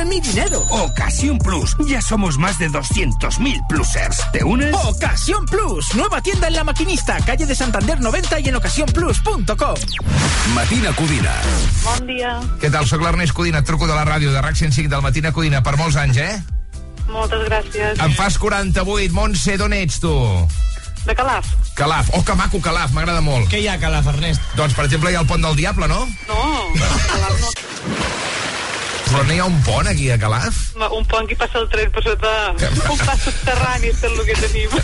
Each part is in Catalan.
devuelven mi dinero. Ocasión Plus. Ya somos más de 200.000 plusers. ¿Te unes? Ocasión Plus. Nueva tienda en La Maquinista, calle de Santander 90 y en ocasiónplus.com. Matina Codina. Bon dia. Què tal? Soc l'Ernest Codina, et truco de la ràdio de RAC 105 del Matina Codina per molts anys, eh? Moltes gràcies. Em fas 48. Montse, d'on ets tu? De Calaf. Calaf. Oh, que maco, Calaf, m'agrada molt. Què hi ha, Calaf, Ernest? Doncs, per exemple, hi ha el pont del Diable, no? No, Calaf no. Però no hi ha un pont aquí a Calaf? Un pont que passa el tren per sota... Un pas subterrani és el que tenim.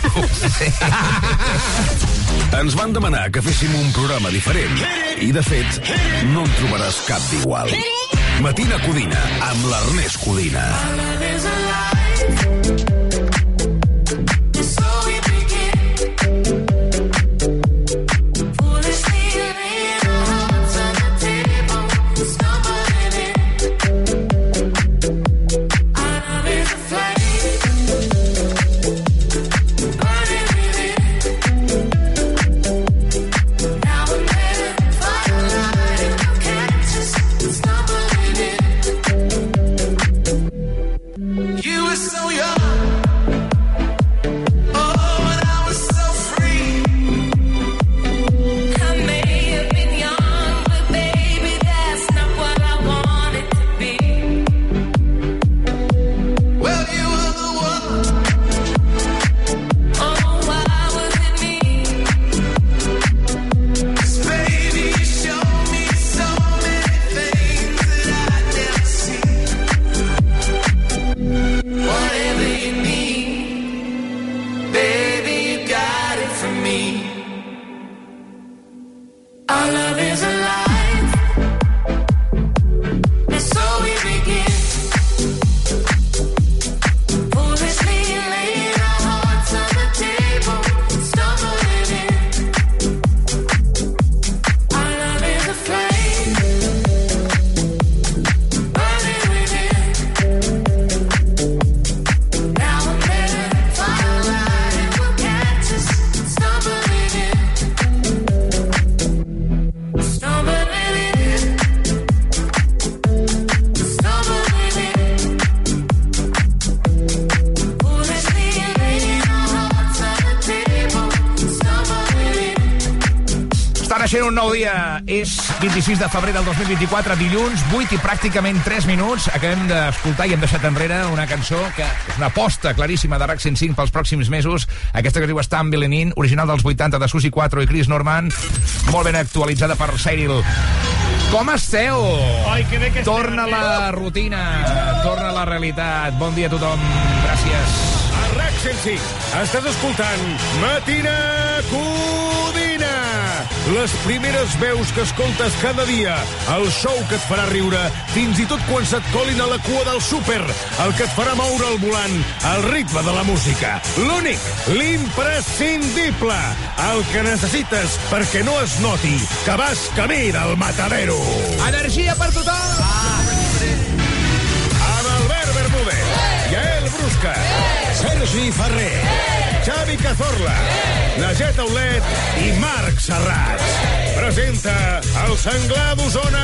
Ens van demanar que féssim un programa diferent i, de fet, no en trobaràs cap d'igual. Matina Codina, amb l'Ernest Codina. You 26 de febrer del 2024, dilluns, 8 i pràcticament 3 minuts. Acabem d'escoltar i hem deixat enrere una cançó que és una aposta claríssima de RAC 105 pels pròxims mesos. Aquesta que es diu Stumbling In, original dels 80 de Susi 4 i Chris Norman, molt ben actualitzada per Cyril. Com esteu? Ai, que bé que Torna la rutina, torna la realitat. Bon dia a tothom. Gràcies. A RAC 105 estàs escoltant Matina Codina. Les primeres veus que escoltes cada dia. El show que et farà riure fins i tot quan se't colin a la cua del súper. El que et farà moure el volant al ritme de la música. L'únic, l'imprescindible. El que necessites perquè no es noti que vas camí del matadero. Energia per tothom! amb Albert Bermúdez, Yael Brusca, Sergi Ferrer, Xavi Cazorla, Najet Aulet i Marc Serrat. Presenta el senglar d'Osona,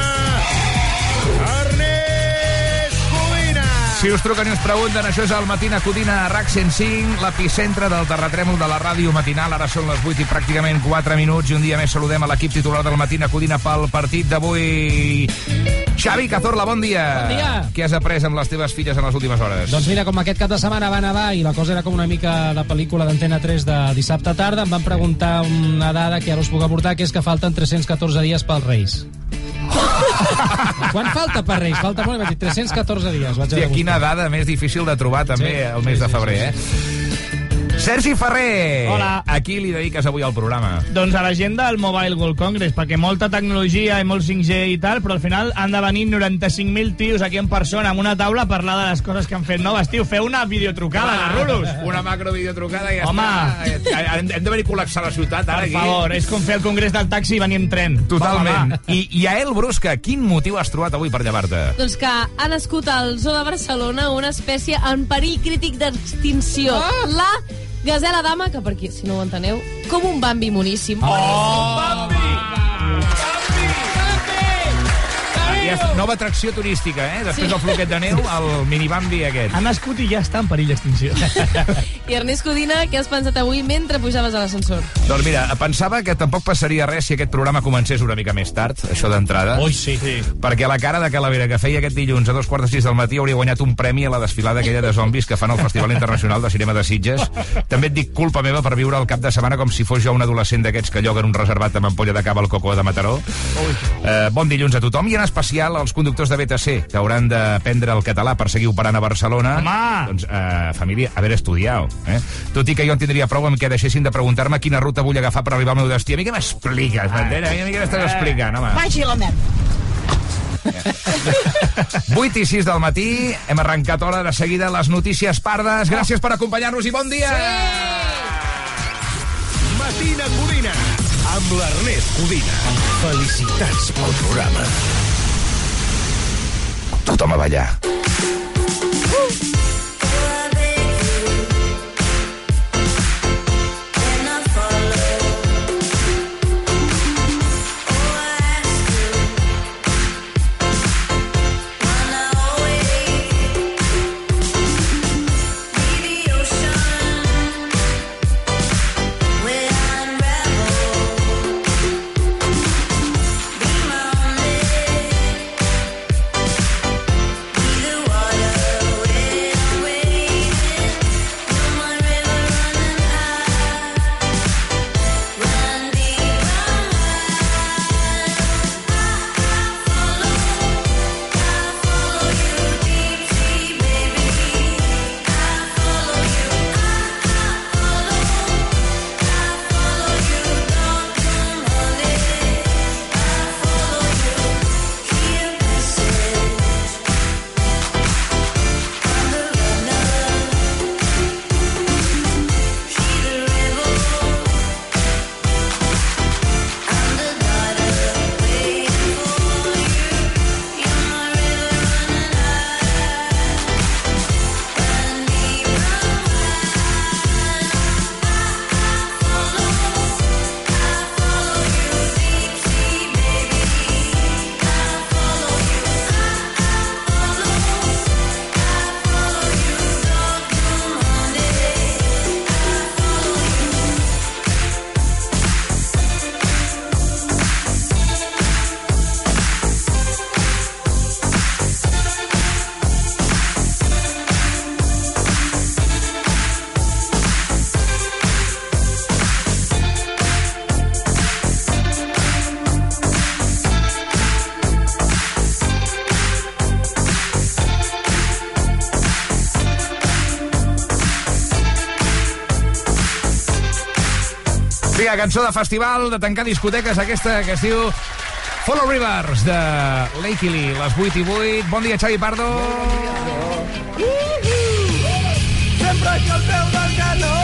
Ernest Codina. Si us truquen i us pregunten, això és el Matina Codina a RAC 105, l'epicentre del terratrèmol de la ràdio matinal. Ara són les 8 i pràcticament 4 minuts i un dia més saludem a l'equip titular del Matina Codina pel partit d'avui. Xavi Cazorla, bon dia. Bon dia. Què has après amb les teves filles en les últimes hores? Doncs mira, com aquest cap de setmana va nevar i la cosa era com una mica de pel·lícula d'Antena 3 de dissabte tarda, em van preguntar una dada que ara us puc aportar, que és que falten 314 dies pels Reis. Quan falta per Reis? Falta molt, vaig dir 314 dies. Vaig de quina dada més difícil de trobar també Sí, el mes sí, de sí, febrer, sí, eh? Sergi Ferrer! Hola. A qui li dediques avui al programa? Doncs a la gent del Mobile World Congress, perquè molta tecnologia i molt 5G i tal, però al final han de venir 95.000 tios aquí en persona amb una taula a parlar de les coses que han fet noves. Tio, feu una videotrucada, garrulos. Una macrovideotrucada i ja Home. està. Eh, Hem, hem de venir a col·lapsar la ciutat ara Per aquí. favor, és com fer el congrés del taxi i venir en tren. Totalment. Va, va, I, I a El Brusca, quin motiu has trobat avui per llevar-te? Doncs que ha nascut al Zoo de Barcelona una espècie en perill crític d'extinció. Ah! La gazela dama, que per aquí, si no ho enteneu, com un bambi moníssim. Oh! I Ja, nova atracció turística, eh? Després Sí. del floquet de neu, el minibambi aquest. Ha nascut i ja està en perill d'extinció. I Ernest Codina, què has pensat avui mentre pujaves a l'ascensor? Doncs mira, pensava que tampoc passaria res si aquest programa comencés una mica més tard, això d'entrada. Ui, sí. sí. Perquè la cara de Calavera que feia aquest dilluns a dos quarts de sis del matí hauria guanyat un premi a la desfilada aquella de zombis que fan al Festival Internacional de Cinema de Sitges. També et dic culpa meva per viure el cap de setmana com si fos jo un adolescent d'aquests que lloguen un reservat amb ampolla de cava al Coco de Mataró. Eh, bon dilluns a tothom i en especial als conductors de BTC que hauran d'aprendre el català per seguir operant a Barcelona. Home! Doncs, eh, família, haver estudiat. Eh? Tot i que jo en tindria prou amb que deixessin de preguntar-me quina ruta vull agafar per arribar al meu destí. A mi què m'expliques, m'entens? A mi què m'estàs explicant, home? Vagi la merda. 8 i 6 del matí, hem arrencat hora de seguida les notícies pardes. Gràcies per acompanyar-nos i bon dia! Matina Codina, amb l'Ernest Codina. Felicitats pel programa. Tothom a ballar. Vinga, cançó de festival, de tancar discoteques, aquesta que es diu Follow Rivers, de Lake Lee, les 8 i 8. Bon dia, Xavi Pardo. Sempre que al peu del canó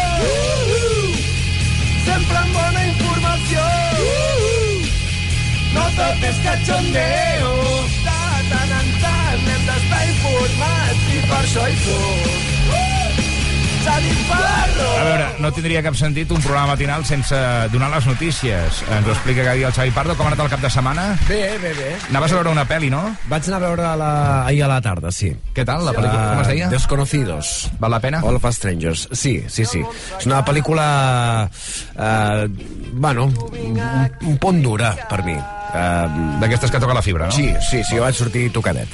Sempre amb bona informació No tot és cachondeo De tant en tant hem d'estar informats I per això hi Pardo A veure, no tindria cap sentit un programa matinal sense donar les notícies. Ens ho explica cada dia el Xavi Pardo. Com ha anat el cap de setmana? Bé, bé, bé. Anaves a veure una pel·li, no? Vaig anar a veure la... ahir a la tarda, sí. Què tal, la pel·lícula? Com es deia? Desconocidos. Val la pena? All of Strangers. Sí, sí, sí. És una pel·lícula... Eh, bueno, un, un pont dura per mi. Eh, D'aquestes que toca la fibra, no? Sí, sí, sí, jo vaig sortir tocadet.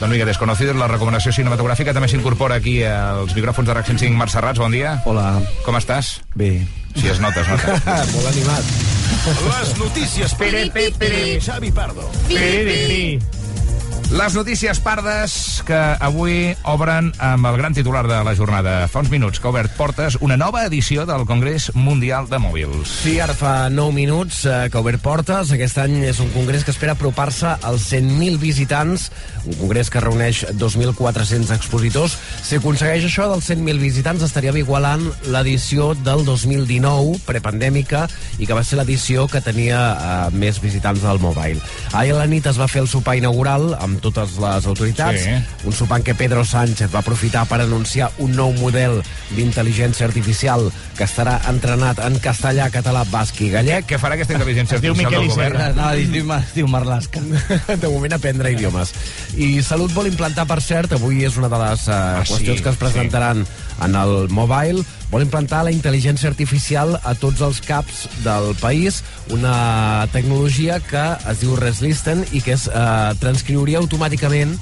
Doncs vinga, Desconocidos, la recomanació cinematogràfica també s'incorpora aquí als micròfons de RAC 105 Marcerrats. Bon dia. Hola. Com estàs? Bé. Si es nota, es nota. Molt animat. Les notícies per Xavi Pardo. Les notícies pardes que avui obren amb el gran titular de la jornada. Fa uns minuts que ha obert portes una nova edició del Congrés Mundial de Mòbils. Sí, ara fa 9 minuts eh, que ha obert portes. Aquest any és un congrés que espera apropar-se als 100.000 visitants, un congrés que reuneix 2.400 expositors. Si aconsegueix això dels 100.000 visitants, estaríem igualant l'edició del 2019, prepandèmica, i que va ser l'edició que tenia eh, més visitants del Mobile. Ahir a la nit es va fer el sopar inaugural amb amb totes les autoritats. Sí. Un sopar en què Pedro Sánchez va aprofitar per anunciar un nou model d'intel·ligència artificial que estarà entrenat en castellà, català, basc i gallec. Què farà aquesta intel·ligència diu artificial Miquel del govern? Es diu, diu Marlaska. de moment aprendre idiomes. I Salut vol implantar, per cert, avui és una de les uh, Ah, sí, qüestions que es presentaran en el mobile, vol implantar la intel·ligència artificial a tots els caps del país, una tecnologia que es diu Reslisten i que es uh, transcriuria automàticament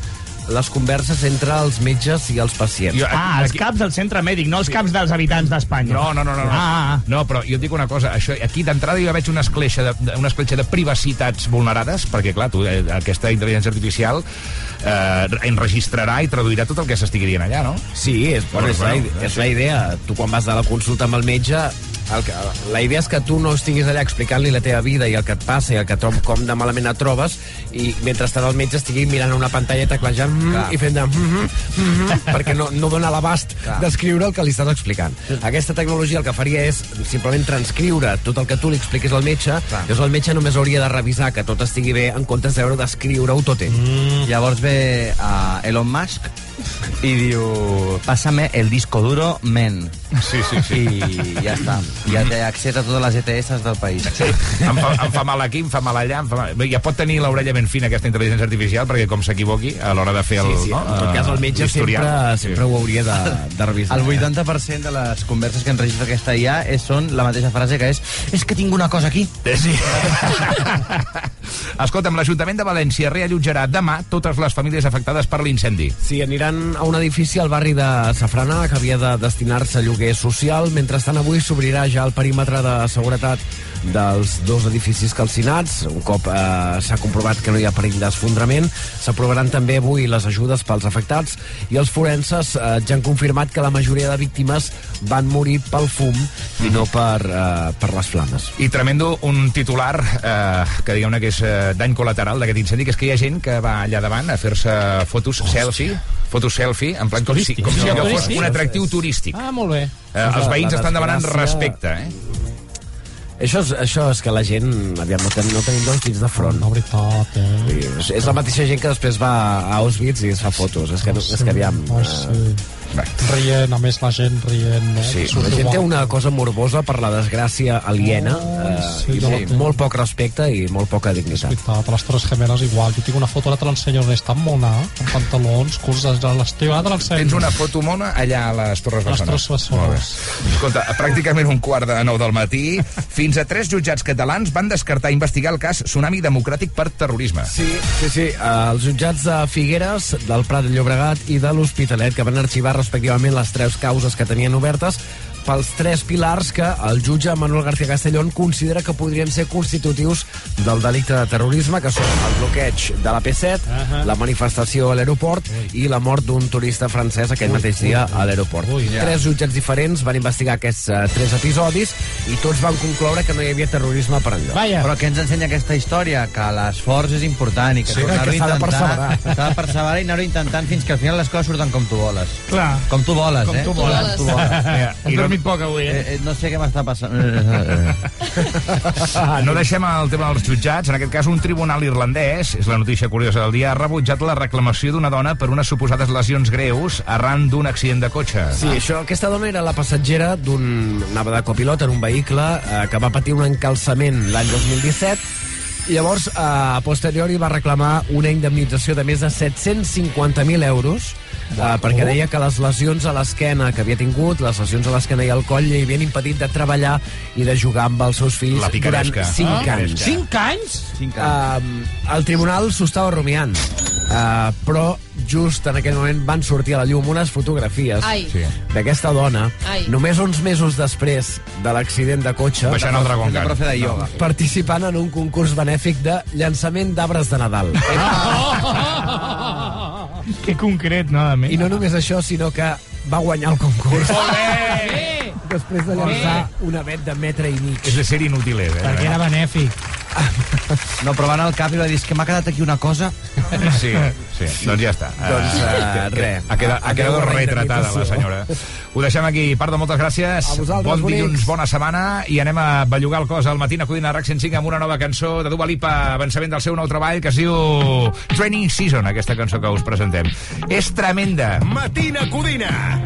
les converses entre els metges i els pacients. Jo- Ah, els Aquí- caps del centre mèdic, no els caps dels habitants d'Espanya. No, no, no, no. No, Ah, ah. no però jo et dic una cosa. Això, aquí d'entrada jo veig una escletxa de, una escletxa de privacitats vulnerades, perquè, clar, tu, eh, aquesta intel·ligència artificial eh, enregistrarà i traduirà tot el que s'estigui dient allà, no? Sí, és, bueno, és, la, bueno, ide- és la idea. Tu quan vas a la consulta amb el metge, el que, la idea és que tu no estiguis allà explicant-li la teva vida i el que et passa i el que trob, com de malament et trobes i mentrestant el metge estigui mirant una pantalla teclejant mm, i fent de mm, mm, mm, perquè no, no dona l'abast d'escriure el que li estàs explicant. Aquesta tecnologia el que faria és simplement transcriure tot el que tu li expliquis al metge, llavors el metge només hauria de revisar que tot estigui bé en comptes de veure d'escriure-ho tot ell. Mm. Llavors ve a Elon Musk i diu pásame el disco duro, men. Sí, sí, sí. I ja està. Ja té accés a totes les ETS del país. em, fa, em fa mal aquí, em fa mal allà, em fa mal... Ja pot tenir l'orella ben fina aquesta intel·ligència artificial, perquè com s'equivoqui a l'hora de fer el... Sí, sí, no? en tot cas el metge sempre, sempre ho hauria de, de revisar. El 80% de les converses que enregistra aquesta IA és, són la mateixa frase que és és que tinc una cosa aquí. Eh, Sí. Escolta'm, l'Ajuntament de València reallotjarà demà totes les famílies afectades per l'incendi. Sí, aniran a un edifici al barri de Safrana que havia de destinar-se a lloguer social. Mentrestant, avui s'obrirà ja el perímetre de seguretat dels dos edificis calcinats. Un cop eh, s'ha comprovat que no hi ha perill d'esfondrament, s'aprovaran també avui les ajudes pels afectats i els forenses eh, ja han confirmat que la majoria de víctimes van morir pel fum i no per, eh, per les flames. I tremendo un titular eh, que diguem-ne que és eh, dany col·lateral d'aquest incendi, que és que hi ha gent que va allà davant a fer-se fotos selfie, fotos selfie, en plan com si, com si allò fos un atractiu turístic. Ah, molt bé. Eh, els veïns estan demanant respecte, eh? Això és, això és que la gent, aviam, no, ten, no tenim dos dits de front. No, veritat, eh? És, és la mateixa gent que després va a Auschwitz i es fa fotos. És que, no, és que aviam... Oh, eh, sí. Rient, a més la gent rient, no? Sí, Surt la gent té una cosa morbosa per la desgràcia aliena eh, sí, i molt, té. molt poc respecte i molt poca És dignitat. veritat, a les Torres Gemeles igual. Jo tinc una foto, ara te l'ensenyo, on està mona, amb pantalons, curts, a l'estiu, ara te l'ensenyo. Tens una foto mona allà a les Torres A les Bessones. Torres. Bessones. Escolta, pràcticament un quart de nou del matí, fins a tres jutjats catalans van descartar investigar el cas Tsunami Democràtic per terrorisme. Sí, sí, sí. Eh, els jutjats de Figueres, del Prat de Llobregat i de l'Hospitalet, que van arxivar respectivament les tres causes que tenien obertes pels tres pilars que el jutge Manuel García Castellón considera que podrien ser constitutius del delicte de terrorisme, que són el bloqueig de la P7, uh -huh. la manifestació a l'aeroport i la mort d'un turista francès aquell mateix dia a l'aeroport. ja. Tres jutjats diferents van investigar aquests uh, tres episodis i tots van concloure que no hi havia terrorisme per enlloc. Vaja. Però què ens ensenya aquesta història? Que l'esforç és important i que Sí, s'ha de a intentar- perseverar. S'ha de perseverar i anar-ho intentant fins que al final les coses surten com tu voles. Clar. Com tu voles, Com eh? tu voles. Com tu voles. Mira, Has i no, dormit poc avui, eh? Eh, eh, no sé què m'està passant. no deixem el tema dels jutjats. En aquest cas, un tribunal irlandès, és la notícia curiosa del dia, ha rebutjat la reclamació d'una dona per unes suposades lesions greus arran d'un accident de cotxe. Sí, això, aquesta dona era la passatgera d'un... anava de copilot en un vehicle eh, que va patir un encalçament l'any 2017 i llavors, eh, a posteriori, va reclamar una indemnització de més de 750.000 euros eh, perquè deia que les lesions a l'esquena que havia tingut, les lesions a l'esquena i al coll, li havien impedit de treballar i de jugar amb els seus fills La durant picaresca. 5 Ah. anys. Cinc anys? Uh, el tribunal s'ho estava rumiant, uh, però just en aquell moment van sortir a la llum unes fotografies. Sí. d'aquesta dona, Ai. només uns mesos després de l'accident de cotxe, Baixant el Dragon De Khan. de ioga. participant en un concurs benèfic de llançament d'arbres de Nadal. Que concret, no, a més. I no només això, sinó que va guanyar el concurs Bé! després de llançar un avet de metre i mig. És de ser inútil, eh? Perquè era benèfic. No, però va anar al cap i va dir, "És que m'ha quedat aquí una cosa... Sí, sí, doncs ja està. Doncs, que- res. Ha quedat, ha quedat retratada la senyora. Ho deixem aquí. Pardo, moltes gràcies. A vosaltres, bon bonics. dilluns, bona setmana, i anem a bellugar el cos al matí a Codina RAC 105 amb una nova cançó de Dua Lipa, avançament del seu nou treball, que es diu Training Season, aquesta cançó que us presentem. És tremenda. Matina Codina.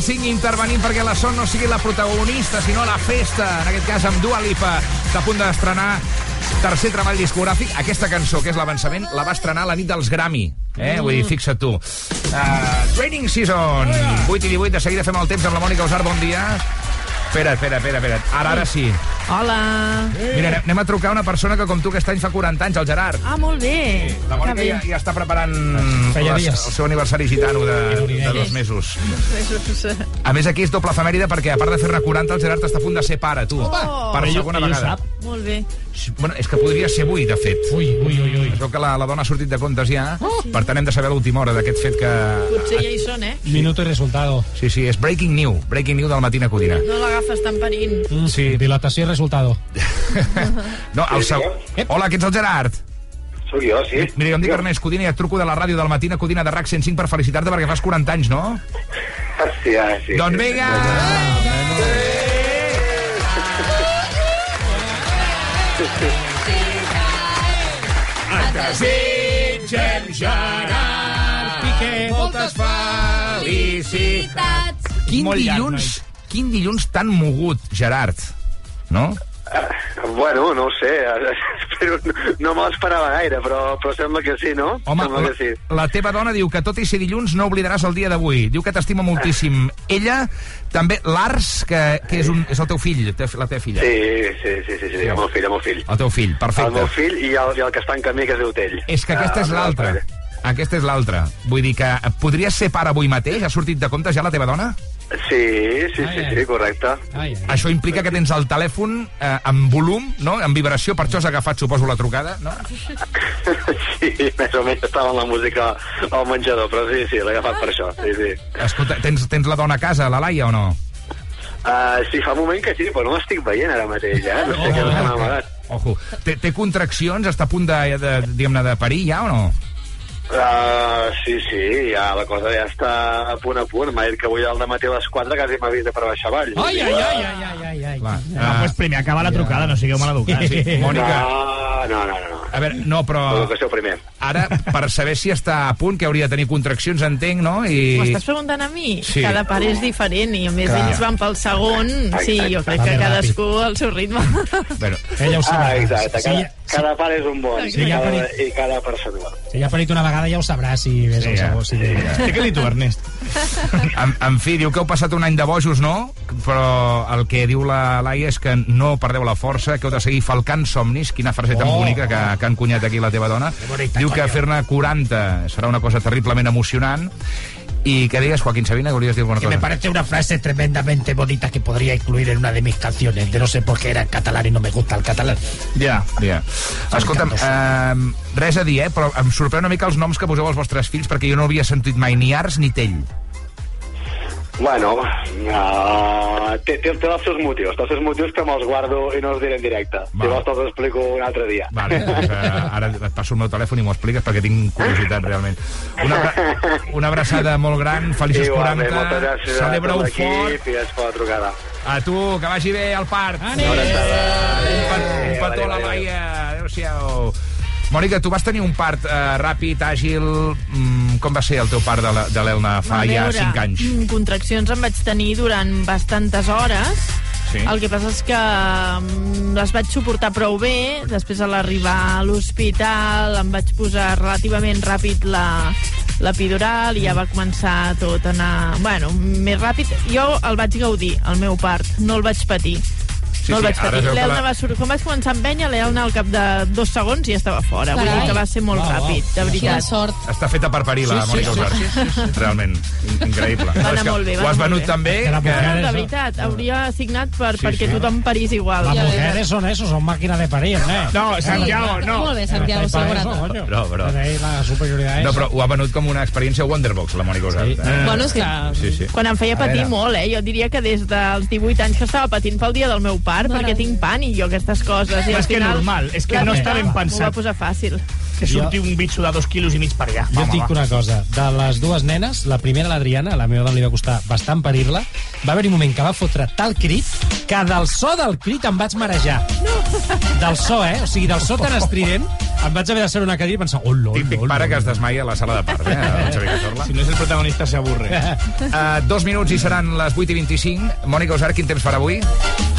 Ràdio, a RAC 105, intervenint perquè la Son no sigui la protagonista, sinó la festa, en aquest cas amb Dua Lipa, que a punt d'estrenar tercer treball discogràfic. Aquesta cançó, que és l'avançament, la va estrenar la nit dels Grammy. Eh? Vull dir, fixa't tu. Uh, Training Season, 8 i 18, de seguida fem el temps amb la Mònica Usar, bon dia. Espera, espera, espera, espera. Ara, ara sí. Hola. Mira, anem- a trucar a una persona que com tu aquest any fa 40 anys, el Gerard. Ah, molt bé. La Mònica ja, ja està preparant Feia les- dies. el seu aniversari gitano de, de dos mesos. A més, aquí és doble efemèride perquè, a part de fer-ne 40, el Gerard està a punt de ser pare, tu. Oh. Per Ell- segona ell ho vegada. sap? Molt bé. Bueno, és que podria ser avui, de fet. Ui, ui, ui, ui. Es veu que la, la dona ha sortit de comptes ja, per tant hem de saber l'última hora d'aquest fet que... Potser ja hi són, eh? Minuto y resultado. Sí, sí, és breaking new, breaking new del Matina Codina. No l'agafes tan parint. Mm, Sí. Dilatació i resultado. No, el seu... Hola, que ets el Gerard? Sóc jo, sí. Mira, jo em dic Ernest Codina i et truco de la ràdio del Matina Codina de RAC 105 per felicitar-te perquè fas 40 anys, no? Sí, ah, sí. Doncs sí. vinga! Et desitgem, Gerard Piqué, moltes felicitats. Quin Molt llarg, dilluns, quin dilluns tan mogut, Gerard, no? Bueno, no ho sé, espero, no me l'esperava gaire, però, però sembla que sí, no? Home, sembla la, que sí. la teva dona diu que tot i ser dilluns no oblidaràs el dia d'avui. Diu que t'estima moltíssim. Ella, també l'Ars, que, que és, un, és el teu fill, la teva filla. Sí, sí, sí, sí, sí, el meu fill, el meu fill. El teu fill, perfecte. El meu fill i el, i el que està en camí, que es diu Tell. És que aquesta Ah, és l'altra. Aquesta és l'altra. Vull dir que podries ser pare avui mateix? Ha sortit de compte ja la teva dona? Sí, sí, sí, sí, correcte. Ai, ai. Això implica que tens el telèfon eh, en volum, no? en vibració, per això has agafat, suposo, la trucada, no? Sí, més o menys estava amb la música al menjador, però sí, sí, l'he agafat per això, sí, sí. Escolta, tens, tens la dona a casa, la Laia, o no? Uh, sí, fa un moment que sí, però no l'estic veient ara mateix, eh? No sé què m'ha amagat. Ojo. Té, té contraccions? Està a punt de, de, diguem-ne, de parir ja o no? Uh, sí, sí, ja la cosa ja està a punt a punt. M'ha dit que avui al matí a les 4 quasi m'ha vist per baixar avall. Ai, ai, ai, ai, ai, ai, ai. Clar. No, pues primer acaba la trucada, no sigueu maleducats. Sí, Mònica, No, no, no, no. a veure, no, però Educació primer. ara, per saber si està a punt, que hauria de tenir contraccions, entenc, no? I... estàs preguntant a mi? Sí. Cada pare és diferent i a més Clar. ells van pel segon. Sí, jo crec Va que cadascú al seu ritme. Bueno, Ella ho Ah, sabrà. exacte. Cada, Si, cada pare és un món Sí, i, ja cada, per- i cada persona. si ja ha parit una vegada ja ho sabrà si ves Sí, el ja. segon. Si Explica-li tu, Ernest. En, en fi, diu que heu passat un any de bojos, no? Però el que diu la Laia és que no perdeu la força, que heu de seguir falcant somnis. Quina frase tan Oh. bonica que, que ha encunyat aquí la teva dona. bonita, Diu que fer-ne 40 serà una cosa terriblement emocionant. I que digues, Joaquín Sabina, que volies dir alguna Que me cosa? parece una frase tremendamente bonita que podría incluir en una de mis canciones. De no sé por qué era catalán y no me gusta el catalán. Ja, ja. Escolta'm, eh, res a dir, eh? Però em sorprèn una mica els noms que poseu als vostres fills, perquè jo no havia sentit mai ni Ars ni Tell. Bueno, uh, té, té, té els seus motius, té els seus motius que me'ls guardo i no els diré en directe. Va. Si vols te'ls explico un altre dia. Vale, doncs, eh, ara et passo el meu telèfon i m'ho expliques perquè tinc curiositat realment. Una, abra una abraçada molt gran, feliços Igualment, 40, moltes gràcies a celebra-ho fort. i gràcies per la trucada. A tu, que vagi bé el part. Ànim! Un, petó a la. Laia. Adéu-siau. Mònica, tu vas tenir un part eh, ràpid, àgil... Mm, com va ser el teu part de la- de l'Elna fa A ja veure, 5 anys? mm, Contraccions en vaig tenir durant bastantes hores. Sí. El que passa és que mm, les vaig suportar prou bé. Després, a l'arribar a l'hospital, em vaig posar relativament ràpid la l'epidural i ja va començar tot a anar... Bueno, més ràpid. Jo el vaig gaudir, el meu part. No el vaig patir. Sí, no el sí, vaig patir. L'Elna la- va sur... Quan vaig començar a empènyer, l'Elna al cap de dos segons ja estava fora. Vull Carai. dir que va ser molt uau. ràpid, de Quina veritat. sort. Està feta per parir la Sí, sí, Mònica sí, Usar. sí, Realment, in- increïble. Va anar molt bé, va Ho has venut tan bé Que De veritat, hauria signat per, Sí, perquè sí. tothom parís igual. Las ves. mujeres son eso, son máquinas de parir, ¿eh? No, Santiago, no. Molt bé, Santiago. No, però- Tenéis la superioridad No, esa. però ho ha venut com una experiència Wonderbox, la Mònica Usar. Sí. Eh? Bueno, és que Sí, sí. quan em feia patir molt, eh? Jo diria que des dels 18 anys que estava patint pel dia del meu part, Mare perquè tinc pànic jo aquestes coses. I és que final, normal, és que no està ben M'ho pensat. va posar fàcil. Que surti un bitxo de dos quilos i mig per allà. Jo dic va. una cosa, de les dues nenes, la primera, l'Adriana, la meva dona li va costar bastant parir-la, va haver-hi un moment que va fotre tal crit que del so del crit em vaig marejar. No. Del so, eh? O sigui, del so tan estrident, em vaig haver de ser una cadira i pensar, oh, lol, Típic lol, pare que lol. es desmaia a la sala de part, eh? el. Si no és el protagonista, s'avorre. Uh, dos minuts i seran les 8 i 25. Mònica Usar, quin temps farà avui?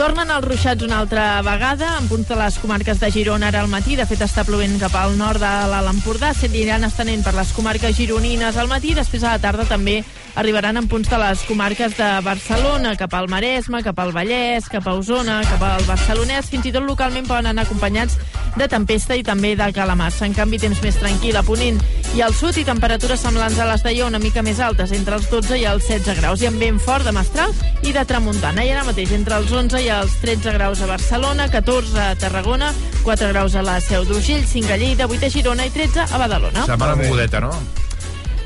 Tornen els ruixats una altra vegada, en punts de les comarques de Girona ara al matí. De fet, està plovent cap al nord de l'Alt Empordà. S'aniran estenent per les comarques gironines al matí. Després a la tarda també arribaran en punts de les comarques de Barcelona, cap al Maresme, cap al Vallès, cap a Osona, cap al Barcelonès. Fins i tot localment poden anar acompanyats de tempesta i també de calamars. En canvi, temps més tranquil a Ponent i al sud i temperatures semblants a les d'ahir una mica més altes, entre els 12 i els 16 graus. I amb vent fort de mestral i de tramuntana. I ara mateix entre els 11 i els 13 graus a Barcelona, 14 a Tarragona, 4 graus a la Seu d'Urgell, 5 a Lleida, 8 a Girona i 13 a Badalona. Setmana mogudeta, no?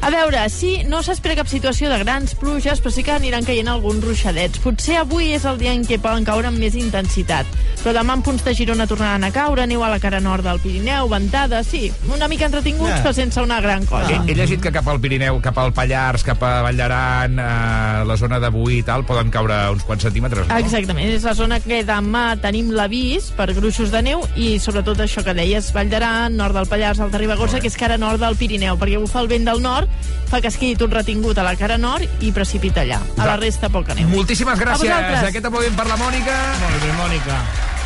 A veure, sí, no s'espera cap situació de grans pluges, però sí que aniran caient alguns ruixadets. Potser avui és el dia en què poden caure amb més intensitat. Però demà en punts de Girona tornaran a caure, neu a la cara nord del Pirineu, ventada, sí, una mica entretinguts, però sense una gran cosa. He, he llegit que cap al Pirineu, cap al Pallars, cap a Vall d'Aran, a la zona de Boí i tal, poden caure uns quants centímetres, no? Exactament, és la zona que demà tenim l'avís per gruixos de neu i sobretot això que deies, Vall d'Aran, nord del Pallars, Alta Ribagorça, que és cara nord del Pirineu, perquè bufa el vent del nord, fa que es quedi tot retingut a la cara nord i precipita allà. A la resta poca neu. Moltíssimes A gràcies. vosaltres. Aquest aplaudiment per la Mònica. Molt bé, Mònica.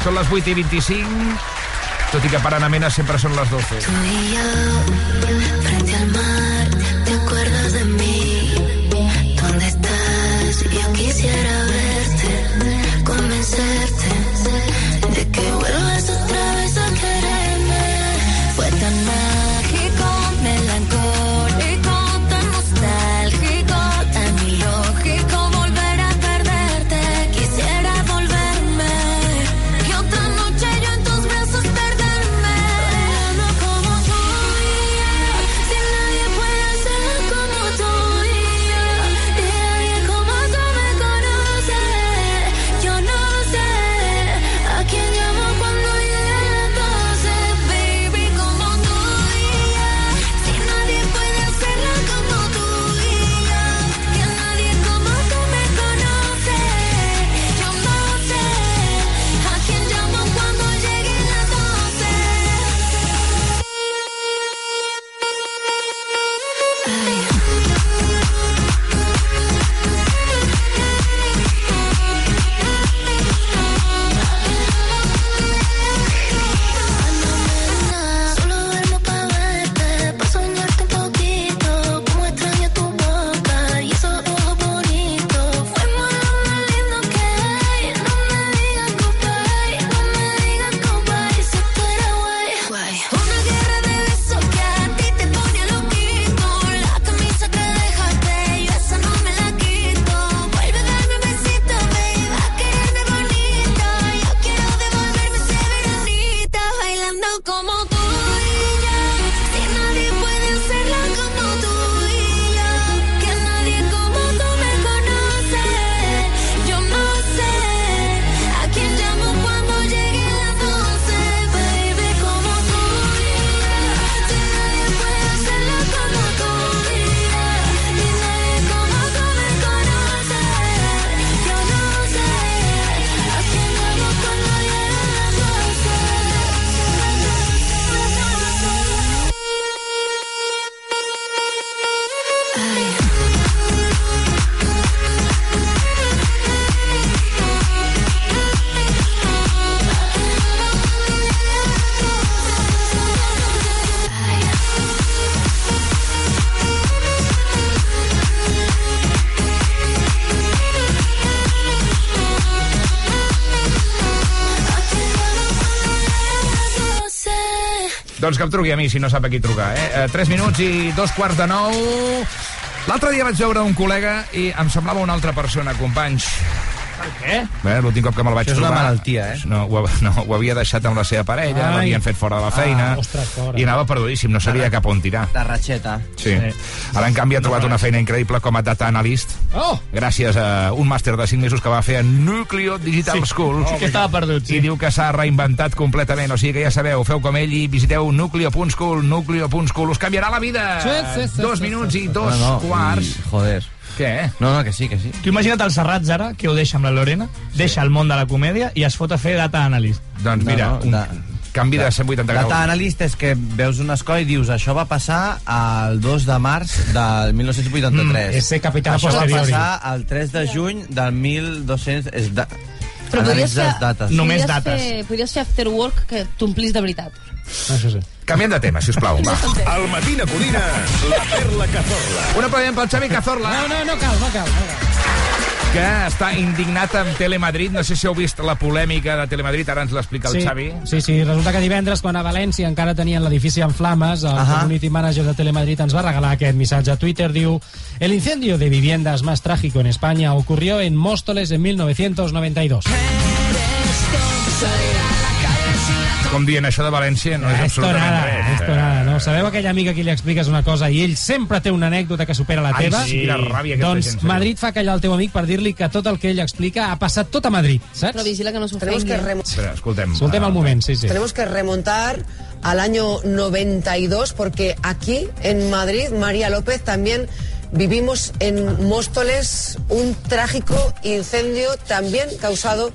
Són les 8 i 25, tot i que per Ana Mena sempre són les 12. Tú y yo, frente al mar, ¿te acuerdas de mí? ¿Dónde estás? Yo quisiera Doncs que em truqui a mi, si no sap a qui trucar, eh? eh 3 minuts i dos quarts de nou. L'altre dia vaig veure un col·lega i em semblava una altra persona, companys. Per què? Eh, L'últim cop que me'l vaig Això és una trobar... malaltia, eh? No ho, no, ho havia deixat amb la seva parella, l'havien fet fora de la feina, Ah, ostres, pobre. i anava perdudíssim, no sabia cap on tirar. De ratxeta. Sí. Ara, en canvi, ha trobat una feina increïble com a data analyst, Oh! gràcies a un màster de 5 mesos que va fer a Nucleo Digital Sí. School. Oh, que estava perdut, sí. I diu que s'ha reinventat completament. O sigui que ja sabeu, feu com ell i visiteu nucleo.school, nucleo.school. Us canviarà la vida. Sí, sí, sí, Dos sí, minuts sí, i dos No, no, quarts. i, joder. Què? No, no, que sí, que sí. Tu imagina't el Serrats ara, que ho deixa amb la Lorena, deixa el món de la comèdia i es fot a fer data analyst. Doncs No, mira, no, un da- canvi de 180 graus. Data analyst és que veus una escola i dius això va passar el 2 de març del 1983. Mm, ese capità això va posteriori. passar el 3 de juny del 1200... És da... Però podries fer, dates. Només podries dates. Fer, podries fer after work que t'omplis de veritat. Això sí. Canviem de tema, si us plau. Va. Al Matina Codina, la perla Cazorla. Un aplaudiment pel Xavi Cazorla. No, no, no cal, no cal. No cal. que està indignat amb Telemadrid. No sé si heu vist la polèmica de Telemadrid, ara ens l'explica el sí, Xavi. Sí, sí, resulta que divendres, quan a València encara tenien l'edifici en flames, el Ahà. community manager de Telemadrid ens va regalar aquest missatge a Twitter. Diu, el incendio de viviendas más trágico en España ocurrió en Móstoles en 1992. Com dient això de València no és Esto absolutament nada, res. esto nada, no? Sabeu aquella amiga que li expliques una cosa i ell sempre té una anècdota que supera la Ai, teva? sí, quina ràbia doncs gent. Madrid fa callar el teu amic per dir-li que tot el que ell explica ha passat tot a Madrid, saps? Però vigila que no s'ofengui. remo- Espera, escoltem. Escoltem el moment, sí, sí. tenemos que remontar al año 92 porque aquí en Madrid, María López, también vivimos en Móstoles un trágico incendio también causado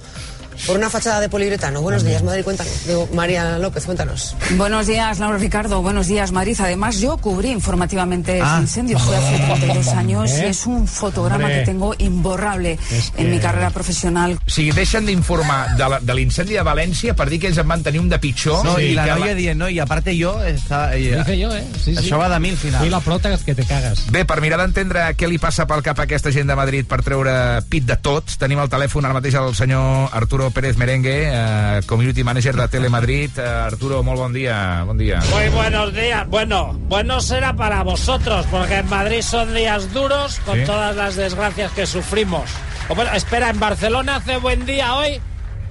por una fachada de poliuretano. Buenos días, Madrid, cuéntanos. Digo, María López, cuéntanos. Buenos días, Laura Ricardo. Buenos días, Madrid. Además, yo cubrí informativamente Ah. ese incendio. Fue hace 32 años ¿Eh? y es un fotograma Hombre. que tengo imborrable en mi carrera profesional. O sigui, deixen d'informar de la- de l'incendi de València per dir que ells en van tenir un de pitjor. No, Sí, y la que noia dient, no, y aparte yo... Está, Lo hice yo, eh? Sí, sí. Això va de mi al final. Fui la prota que te cagas. Bé, per mirar d'entendre què li passa pel cap a aquesta gent de Madrid per treure pit de tots, tenim al telèfon ara mateix el senyor Arturo Pérez Merengue, eh, Community Manager de Telemadrid. Eh, Arturo, molt bon dia. Bon dia. Muy buenos días. Bueno, bueno será para vosotros, porque en Madrid son días duros con Sí. todas las desgracias que sufrimos. O bueno, espera, ¿en Barcelona hace buen día hoy?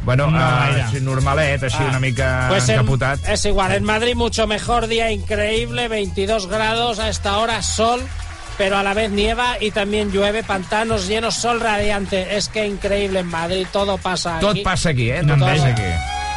Bueno, No, sí, normalet, així Ah, una mica Pues en- encapotat. es igual, en Madrid mucho mejor, día increíble, 22 grados a esta hora, sol, pero a la vez nieva y también llueve, pantanos llenos, sol radiante. Es que increíble en Madrid, todo pasa aquí. Tot passa aquí, eh? Tot Todo, passa aquí.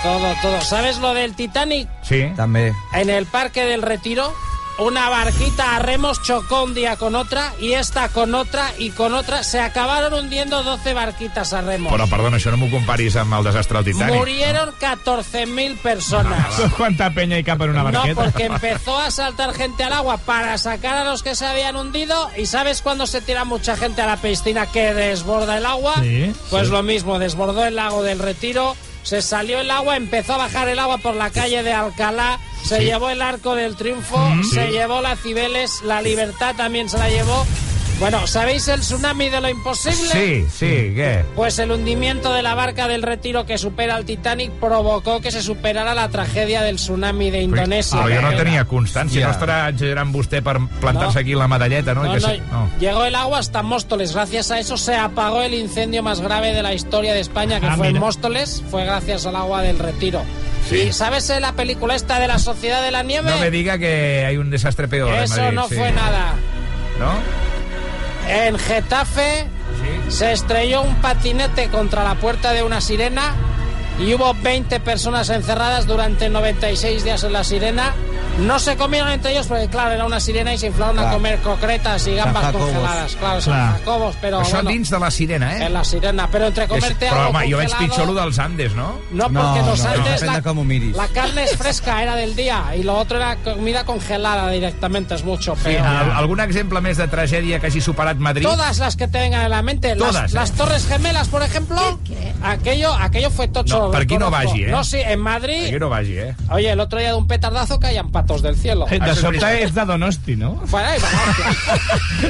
todo, todo. ¿Sabes lo del Titanic? Sí. També. En el Parque del Retiro, una barquita a remos chocó un día con otra y esta con otra y con otra. Se acabaron hundiendo 12 barquitas a remos. Però, perdona, això no m'ho comparis amb el desastre del Titanic. Murieron 14.000 personas. ¿Cuánta peña hay capa en una No, barqueta? porque empezó a saltar gente al agua para sacar a los que se habían hundido. ¿Y sabes cuando se tira mucha gente a la piscina que desborda el agua? Sí, pues sí. lo mismo, desbordó el lago del Retiro, se salió el agua, empezó a bajar el agua por la calle de Alcalá, se Sí. llevó el Arco del Triunfo, Mm. se llevó la Cibeles, la Libertad también se la llevó. Bueno, ¿sabéis el tsunami de lo imposible? Sí, sí, què? Pues el hundimiento de la barca del Retiro que supera al Titanic provocó que se superara la tragedia del tsunami de Indonesia. Però jo no tenia constància. Ja. No estarà exagerant vostè per plantar-se No. aquí la medalleta, no? I No, que no, sí- no. Llegó el agua hasta Móstoles. Gracias a eso se apagó el incendio más grave de la historia de España, que Ah, fue en. Móstoles. Fue gracias al agua del retiro. Sí. ¿Y sabes eh, la película esta de la Sociedad de la Nieve? No me diga que hay un desastre peor en Eso Madrid. no sí. fue nada. ¿No? En Getafe se estrelló un patinete contra la puerta de una sirena y hubo 20 personas encerradas durante 96 días en la sirena. No se comieron entre ellos porque, claro, era una sirena y se inflaron a comer concretas y gambas San congeladas. Claro, Clar. San Jacobos, pero Això bueno, dins de la sirena, eh? en la sirena. Pero entre comerte algo Però, home, jo veig pitjor lo dels Andes, no? No, porque los Andes depende la, miris. la carne es fresca, era del día, y lo otro era comida congelada directamente, es mucho Sí, peor. al- algun exemple més de tragèdia que hagi superat Madrid? Todas las que te vengan a la mente. Las, Todas, ¿eh? las Torres Gemelas, por ejemplo. Aquello, aquello fue tocho. No, per aquí no vagi, eh? No, sí, en Madrid. Que no vagi, eh? Oye, el otro día de un petardazo caían patos del cielo. De sobte és de Donosti, no? Bueno, va,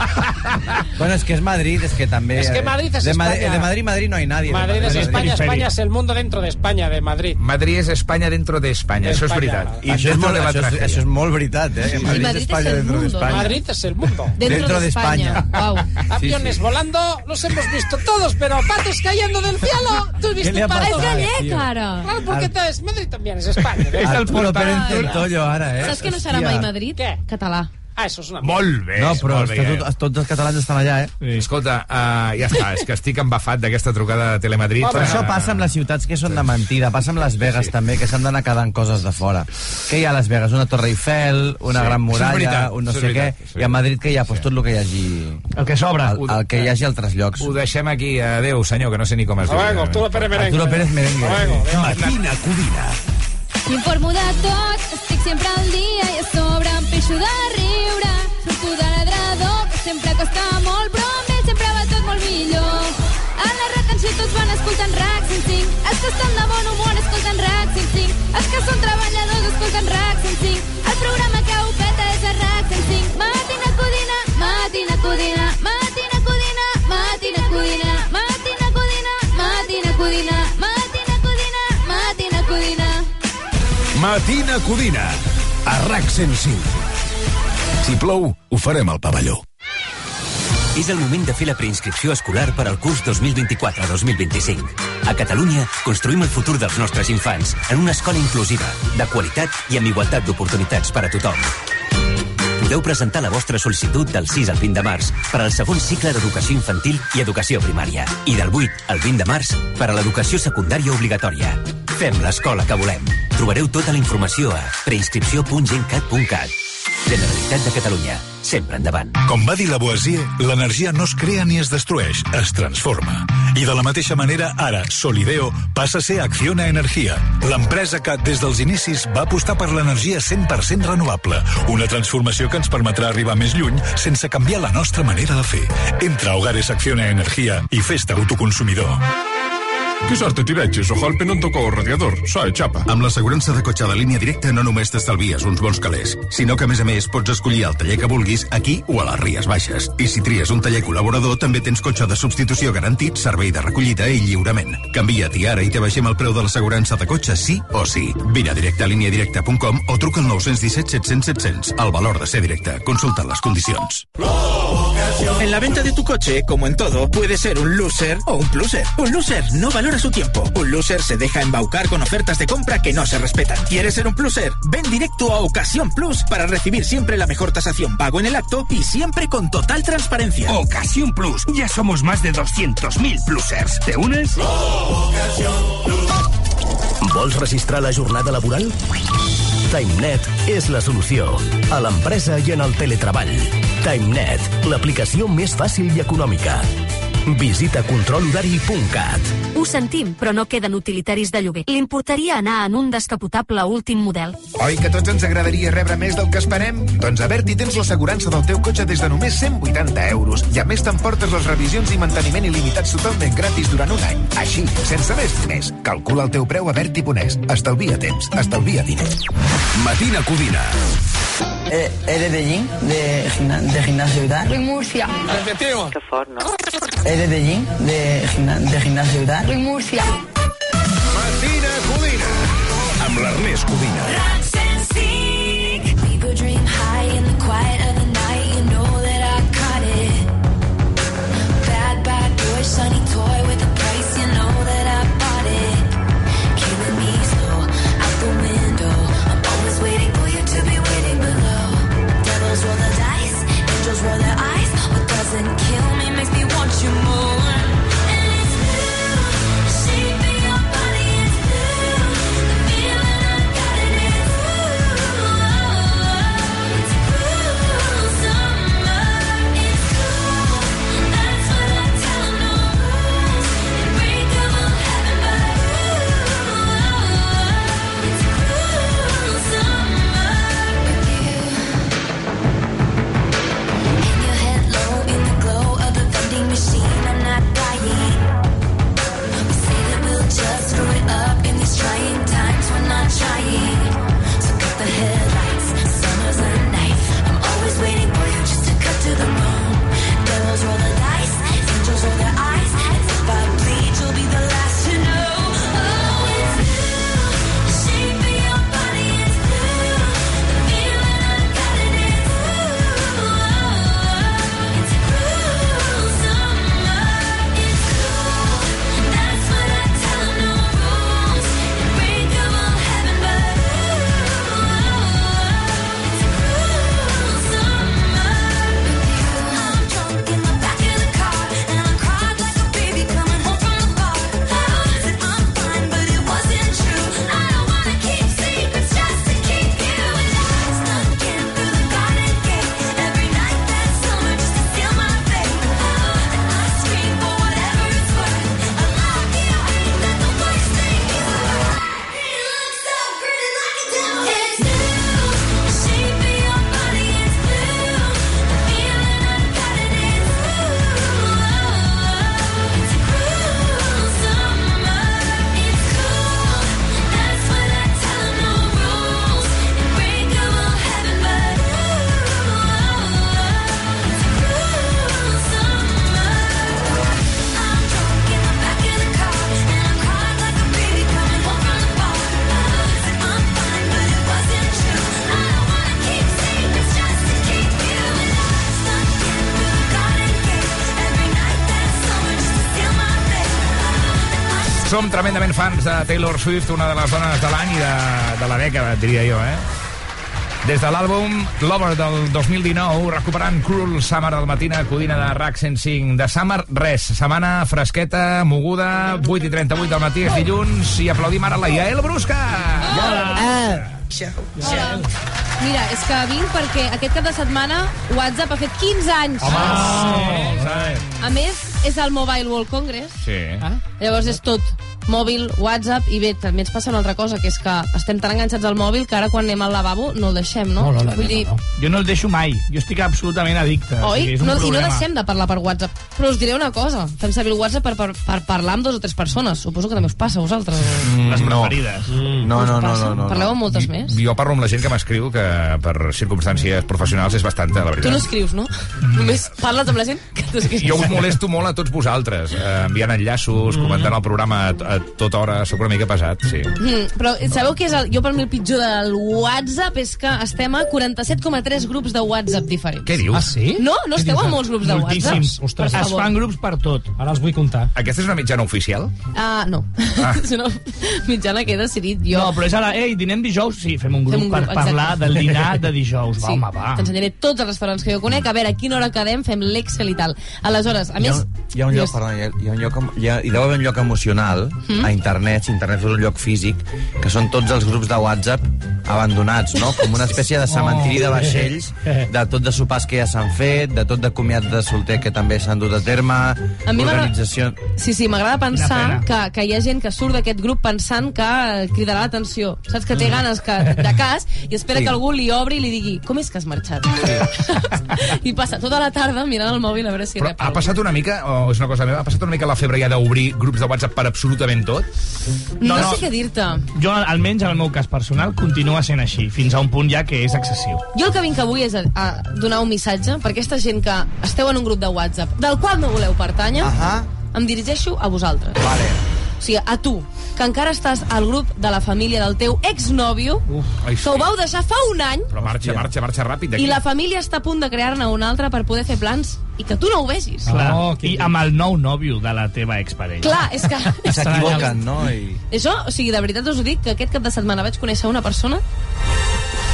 Bueno, es que es Madrid, es que también... Es que Madrid es de Madrid, España. de Madrid, Madrid no hay nadie. de Madrid es España, Madrid. España es el mundo dentro de España, de Madrid. Madrid és Espanya dentro de Espanya, això és veritat. I Això és, molt, de això, és, això és molt veritat, eh? que Madrid, Madrid és és Espanya el dentro de mundo, España. Madrid es el mundo. Dentro, de España. Wow. Aviones volando, los hemos visto todos, pero patos cayendo del cielo. ¿Tú has visto le ha un pato? pasado, És gallec, tío? ara. Claro, porque te- es Madrid también es España. Arturo Pérez Centollo, ara, eh? Saps que no serà mai Madrid? Què? Català. Ah, eso es una... Molt bé, No, però molt és bé. tot, tots els catalans estan allà, eh? Sí. Escolta, uh, ja està, és que estic embafat d'aquesta trucada de Telemadrid. Però això passa amb les ciutats que són de mentida, passa amb Las Vegas també, que s'han d'anar quedant coses de fora. Què hi ha a Las Vegas? Una Torre Eiffel, una Sí, gran això és muralla, veritat, un no això és sé què, veritat, sí. i a Madrid que hi ha? Pues tot el que hi hagi... El que sobra. El, el que hi hagi a altres llocs. Ho deixem aquí. Adéu, senyor, que no sé ni com es diu. Arturo Pérez Merengue. Arturo Pérez Merengue. Matina Codina. M'informo de tot, estic sempre al dia i a sobre em pixo de riure. Surto de l'adrador, que sempre costa molt, però amb ell sempre va tot molt millor. A la retenció tots van escoltant RAC 105, els que estan de bon humor escolten RAC 105, els que són treballadors escolten RAC 105, el programa que ho peta és a RAC 105. Matina Codina, Matina Codina, Matina Matina Codina. A RAC 105. Si plou, ho farem al pavelló. És el moment de fer la preinscripció escolar per al curs 2024-2025. A Catalunya construïm el futur dels nostres infants en una escola inclusiva, de qualitat i amb igualtat d'oportunitats per a tothom. Podeu presentar la vostra sol·licitud del 6 al 20 de març per al segon cicle d'educació infantil i educació primària i del 8 al 20 de març per a l'educació secundària obligatòria. Fem l'escola que volem. Trobareu tota la informació a preinscripció.gencat.cat. Generalitat de Catalunya. Sempre endavant. Com va dir Lavoisier, l'energia no es crea ni es destrueix, es transforma. I de la mateixa manera, ara, Solideo passa a ser Acciona Energia, l'empresa que, des dels inicis, va apostar per l'energia 100% renovable. Una transformació que ens permetrà arribar més lluny sense canviar la nostra manera de fer. Entra a Hogares Acciona Energia i fes-te autoconsumidor. Que sort t'hi veig, Sojalpe no em tocó el radiador, soy xapa. Amb l'assegurança de cotxe de línia directa no només t'estalvies uns bons calés, sinó que a més a més pots escollir el taller que vulguis aquí o a les Ries Baixes. I si tries un taller col·laborador també tens cotxe de substitució garantit, servei de recollida i lliurament. Canvia't ara i te baixem el preu de l'assegurança de cotxe sí o sí. Vine a directe a líniadirecta.com o truca al 917 700 700. El valor de ser directe. Consulta les condicions. En la venta de tu coche, como en todo, puede ser un loser o un pluser. Un loser no valora su tiempo. Un loser se deja embaucar con ofertas de compra que no se respetan. ¿Quieres ser un pluser? Ven directo a Ocasión Plus para recibir siempre la mejor tasación pago en el acto y siempre con total transparencia. Ocasión Plus. Ya somos más de 200.000 plusers. ¿Te unes? Vols registrar la jornada laboral? TimeNet és la solució. A l'empresa i en el teletreball. TimeNet, l'aplicació més fàcil i econòmica. Visita controlhorari.cat. Ho sentim, però no queden utilitaris de lloguer. Li importaria anar en un descapotable últim model? Oi que tots ens agradaria rebre més del que esperem? Doncs a Berti tens l'assegurança del teu cotxe des de només 180 euros. I a més t'emportes les revisions i manteniment il·limitats totalment gratis durant un any. Així, sense més diners. Calcula el teu preu a Berti.es. Estalvia temps, estalvia diners. Matina Codina. Eh, ¿Eres de gym? ¿De, gimna- de gimnasio tal? Soy Murcia. Repetimos. Que fort, no? ¿Eres de gym? ¿De, gimna- de gimnasio y tal? Soy Murcia. Matina Codina. Amb l'Ernest Codina. Som tremendament fans de Taylor Swift, una de les dones de l'any i de, de la dècada, diria jo, eh? Des de l'àlbum Lover del 2019, recuperant Cruel Summer al matina, codina de RAC 105. De Summer, res. Setmana fresqueta, moguda, 8 i 38 del matí, és dilluns, i aplaudim ara la Yael Brusca! Ah. Mira, és que vinc perquè aquest cap de setmana WhatsApp ha fet 15 anys. A més, és el Mobile World Congress. Sí. Ah. Llavors és tot mòbil, WhatsApp, i bé, també ens passa una altra cosa, que és que estem tan enganxats al mòbil que ara quan anem al lavabo no el deixem, no? No, no, no, Vull dir, Jo no el deixo mai. Jo estic absolutament addicte. O Oi? sigui, és un No, I no problema. deixem de parlar per WhatsApp. Però us diré una cosa. Fem servir el WhatsApp per, per, per parlar amb dos o tres persones. Suposo que també us passa a vosaltres. Les no. preferides. No, no, no, no, no. Parleu amb moltes més? Jo parlo amb la gent que m'escriu que per circumstàncies professionals és bastanta, la Tu veritat. no escrius, no? Només parles amb la gent que t'escrius. Jo us molesto molt a tots vosaltres, eh, enviant enllaços, comentant el programa a, a tota hora, sóc una mica pesat, sí. Mm, però sabeu què és el... Jo per mi el pitjor del WhatsApp és que estem a 47,3 grups de WhatsApp diferents. Què dius? Ah, sí? No? No esteu a molts grups de WhatsApp? Moltíssims. Ostres, es fan grups per tot. Ara els vull comptar. Aquesta és una mitjana oficial? Ah, no. Ah. és una mitjana que he decidit jo. No, però és ara, ei, dinem dijous? Sí, fem un grup, Fem un grup, per parlar exacte. del dinar de dijous. Va, Sí, home, va. T'ensenyaré tots els restaurants que jo conec, a veure a quina hora quedem, fem l'Excel i tal. Aleshores, a Hi ha, més... un- hi ha un lloc, perdó, hi ha, hi ha un lloc, hi, ha, hi deu haver un lloc emocional Mm. a internet, si internet és un lloc físic, que són tots els grups de WhatsApp abandonats, no? Com una espècie de cementiri de vaixells, de tot de sopars que ja s'han fet, de tot de comiats de solter que també s'han dut a terme, A mi organització... Sí, sí, m'agrada pensar que, que hi ha gent que surt d'aquest grup pensant que cridarà l'atenció. Saps que té ganes que, de cas i espera Sí. que algú li obri i li digui com és que has marxat? I passa tota la tarda mirant el mòbil a veure si Però ha passat una mica, o és una cosa meva, ha passat una mica la febre ja d'obrir grups de WhatsApp per absolutament tot? No, no sé què dir-te. Jo, almenys en el meu cas personal, continua sent així, fins a un punt ja que és excessiu. Jo el que vinc avui és a, a donar un missatge per aquesta gent que esteu en un grup de WhatsApp del qual no voleu pertànyer, uh -huh. em dirigeixo a vosaltres. Vale. O sigui, a tu, que encara estàs al grup de la família del teu exnòvio, que ho vau deixar fa un any, Però marxa, marxa, marxa ràpid d'aquí. i la família està a punt de crear-ne un altre per poder fer plans i que tu no ho vegis. Clar, I amb el nou nòvio de la teva exparella. Clar, és que... I s'equivoquen, no? I... Això, o sigui, de veritat us ho dic, que aquest cap de setmana vaig conèixer una persona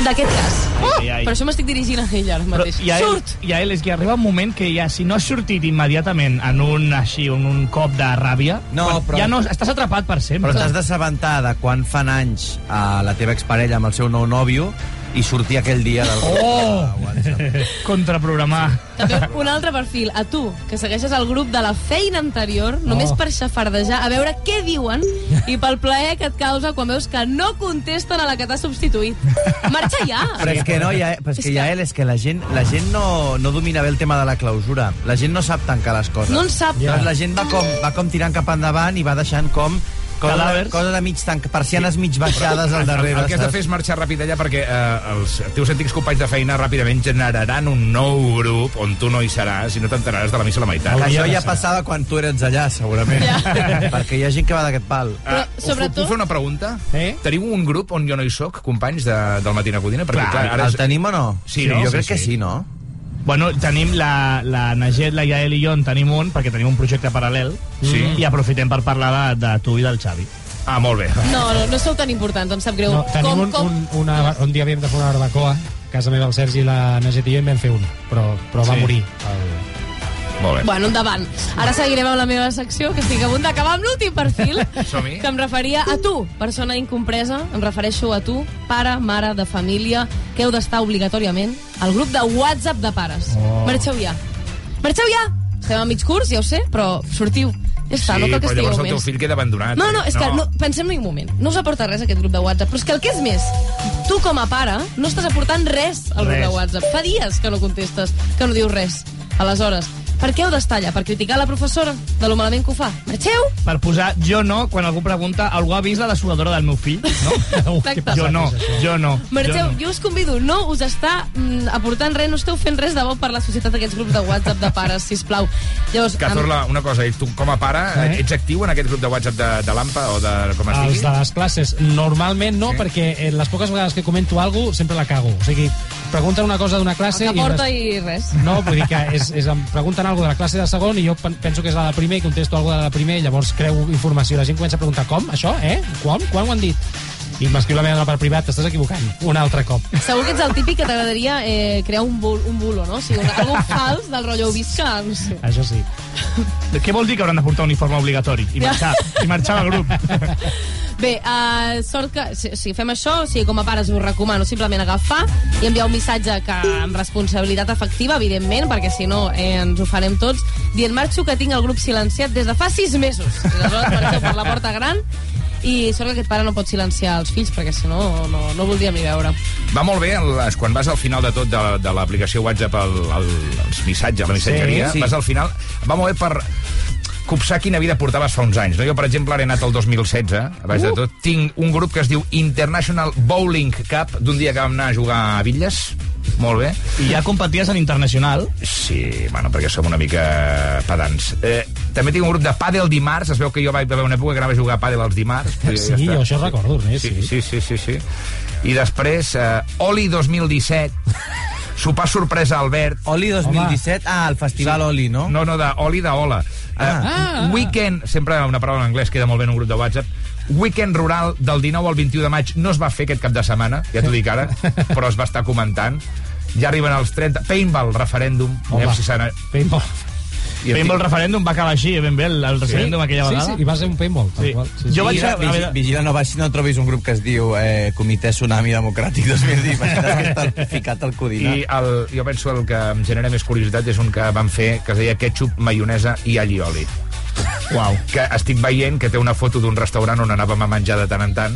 d'aquest cas. Ai, ai. Per això m'estic dirigint a ella ara Però mateix. i a ell, Surt! I a ell és que arriba un moment que ja, si no has sortit immediatament en un, així, en un cop de ràbia, No, quan però- ja no, estàs atrapat per sempre. Però t'has d'assabentar de quan fan anys a la teva exparella amb el seu nou nòvio i sortir aquell dia del grup Oh! de WhatsApp. Contraprogramar. També un altre perfil, a tu, que segueixes el grup de la feina anterior, només Oh. per xafardejar, a veure què diuen i pel plaer que et causa quan veus que no contesten a la que t'ha substituït. Marxa ja! Però és que no, ja, però és que ja, és que la gent, la gent no, no domina bé el tema de la clausura. La gent no sap tancar les coses. No en sap. Llavors la gent va com, va com tirant cap endavant i va deixant com cosa, de, Cadàvers. cosa de mig tanc, persianes mig baixades al darrere. El, el que has de fer és marxar ràpid allà perquè eh, els teus antics companys de feina ràpidament generaran un nou grup on tu no hi seràs i no t'enteraràs de la missa a la meitat. Que això ja passava quan tu eres allà, segurament. Ja. Perquè hi ha gent que va d'aquest pal. Però, sobretot... Puc fer una pregunta? Eh? Teniu un grup on jo no hi sóc, companys de, del Matina Codina? Perquè, Clar, el tenim o no? Sí, Sí, no? jo crec que sí, no? Bueno, tenim la, la Naget, la Yael i jo en tenim un, perquè tenim un projecte paral·lel, Sí. i aprofitem per parlar de, de tu i del Xavi. Ah, molt bé. No, no, no sou tan importants, em sap greu. No, tenim com, un, com... un, una, un dia havíem de fer una barbacoa, a casa meva el Sergi, la Naget i jo en vam fer una, però, però va Sí. morir. El... Molt bé. Bueno, endavant. Ara seguirem amb la meva secció, que estic a punt d'acabar amb l'últim perfil, que em referia a tu, persona incompresa, em refereixo a tu, pare, mare de família, que heu d'estar obligatòriament al grup de WhatsApp de pares. Oh. Marxeu ja. Marxeu ja! Estem a mig curs, ja ho sé, però sortiu. Ja està, sí, no cal que però estigueu llavors el teu més. fill queda abandonat. No, no, és que no, pensem-hi un moment. No us aporta res aquest grup de WhatsApp, però és que el que és més, tu com a pare no estàs aportant res al grup Res. de WhatsApp. Fa dies que no contestes, que no dius res. Aleshores, per què heu d'estar allà? Per criticar la professora de lo malament que ho fa? Marxeu! Per posar jo no, quan algú pregunta, algú ha vist la dessuadora del meu fill? No? Exacte. jo no, jo no. Marxeu, jo no. jo us convido, no us està mm, aportant res, no esteu fent res de bo per la societat d'aquests grups de WhatsApp de pares, sisplau. Llavors, Cazorla, una cosa, tu com a pare, eh? ets actiu en aquest grup de WhatsApp de, de l'AMPA o de com es Els digui? de les classes, normalment no, sí. perquè eh, les poques vegades que comento alguna cosa sempre la cago. O sigui, pregunten una cosa d'una classe... que porta res- i res. No, vull dir que és, és, em pregunten alguna de la classe de segon i jo pen- penso que és la de primer i contesto alguna de la primer i llavors creu informació. La gent comença a preguntar com, això, eh? Quan? Quan ho han dit? I m'escriu la meva dona per privat, t'estàs equivocant. Un altre cop. Segur que ets el típic que t'agradaria eh, crear un, bul, un bulo, no? O sigui, una, algo fals del rotllo heu vist que... No sé. Això sí. Què vol dir que hauran de portar uniforme obligatori? I Ja. marxar, i marxar del grup. Bé, uh, sort que si, si fem això, o sigui, com a pares us recomano simplement agafar i enviar un missatge que amb responsabilitat efectiva, evidentment, perquè si no eh, ens ho farem tots, dient marxo que tinc el grup silenciat des de fa sis mesos. I aleshores marxeu per la porta gran i sort que aquest pare no pot silenciar els fills perquè si no, no, no voldríem ni veure. Va molt bé les, quan vas al final de tot de, de l'aplicació WhatsApp, el, el, els missatges, la missatgeria, Sí, sí. vas al final... Va molt bé per copsar quina vida portaves fa uns anys. No? Jo, per exemple, ara he anat el 2016, a baix de Uh! tot. Tinc un grup que es diu International Bowling Cup, d'un dia que vam anar a jugar a Villes. Molt bé. I ja competies en internacional? Sí, bueno, perquè som una mica pedants. Eh, també tinc un grup de pàdel dimarts. Es veu que jo vaig haver una època que anava a jugar a pàdel els dimarts. Sí, ja jo això recordo, Ernest, Sí, sí, sí, sí. sí. I després, eh, Oli 2017, sopar sorpresa Albert. Oli 2017? Ah, el Festival Oli, no? No, no, de Oli de Ola. Ah. Eh, weekend, sempre una paraula en anglès queda molt bé en un grup de WhatsApp, Weekend rural del 19 al 21 de maig no es va fer aquest cap de setmana, ja t'ho dic ara, però es va estar comentant. Ja arriben els 30... Paintball, referèndum. Home, si paintball. I Paintball referèndum va acabar així, ben bé, el, el referèndum aquella sí, vegada. Sí, i va ser un paintball. Sí. qual. Sí, sí. Jo vaig Vigila, a- a veure- vigi- vigila, no baixi, no trobis un grup que es diu eh, Comitè Tsunami Democràtic 2010. Imagine's que està ficat al codina. I el, jo penso el que em genera més curiositat és un que van fer que es deia ketchup, maionesa i alli oli. Uau. Que estic veient que té una foto d'un restaurant on anàvem a menjar de tant en tant.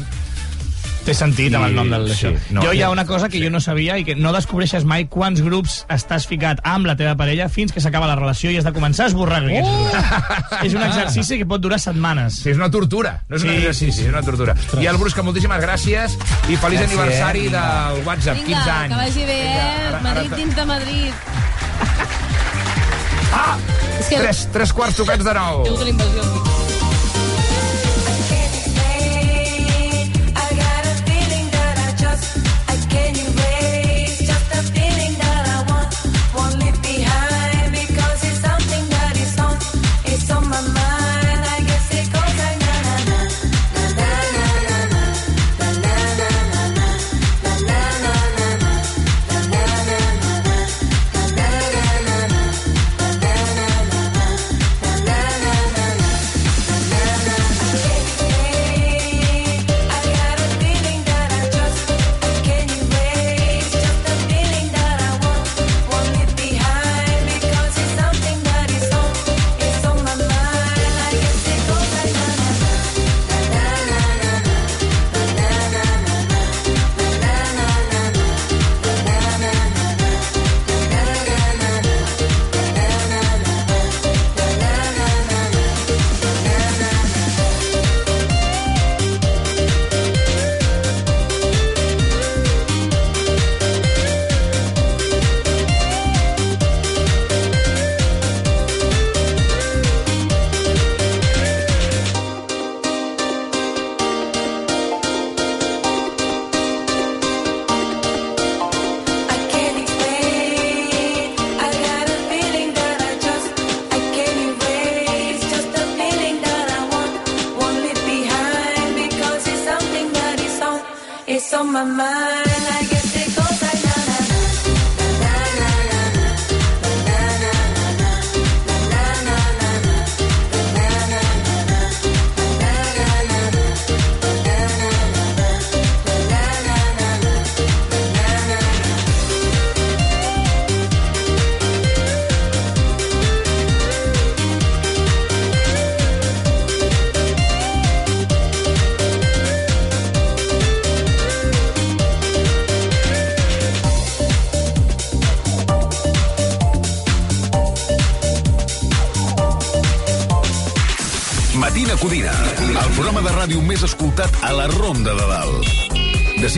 Té sentit amb el nom del Sí, no, jo hi ha sí. una cosa que jo no sabia i que no descobreixes mai quants grups estàs ficat amb la teva parella fins que s'acaba la relació i has de començar a esborrar aquests Oh! grups. És un exercici que pot durar setmanes. Sí, és una tortura. No és un Sí, exercici, és una tortura. I el Brusca, moltíssimes gràcies i feliç Gràcies, aniversari vinga. del WhatsApp, 15 Vinga, anys. que vagi bé, eh? ara- Madrid ara- dins de Madrid. Ah! És que... Tres, tres quarts tocats de nou. He hagut una invasió.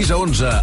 6 a 11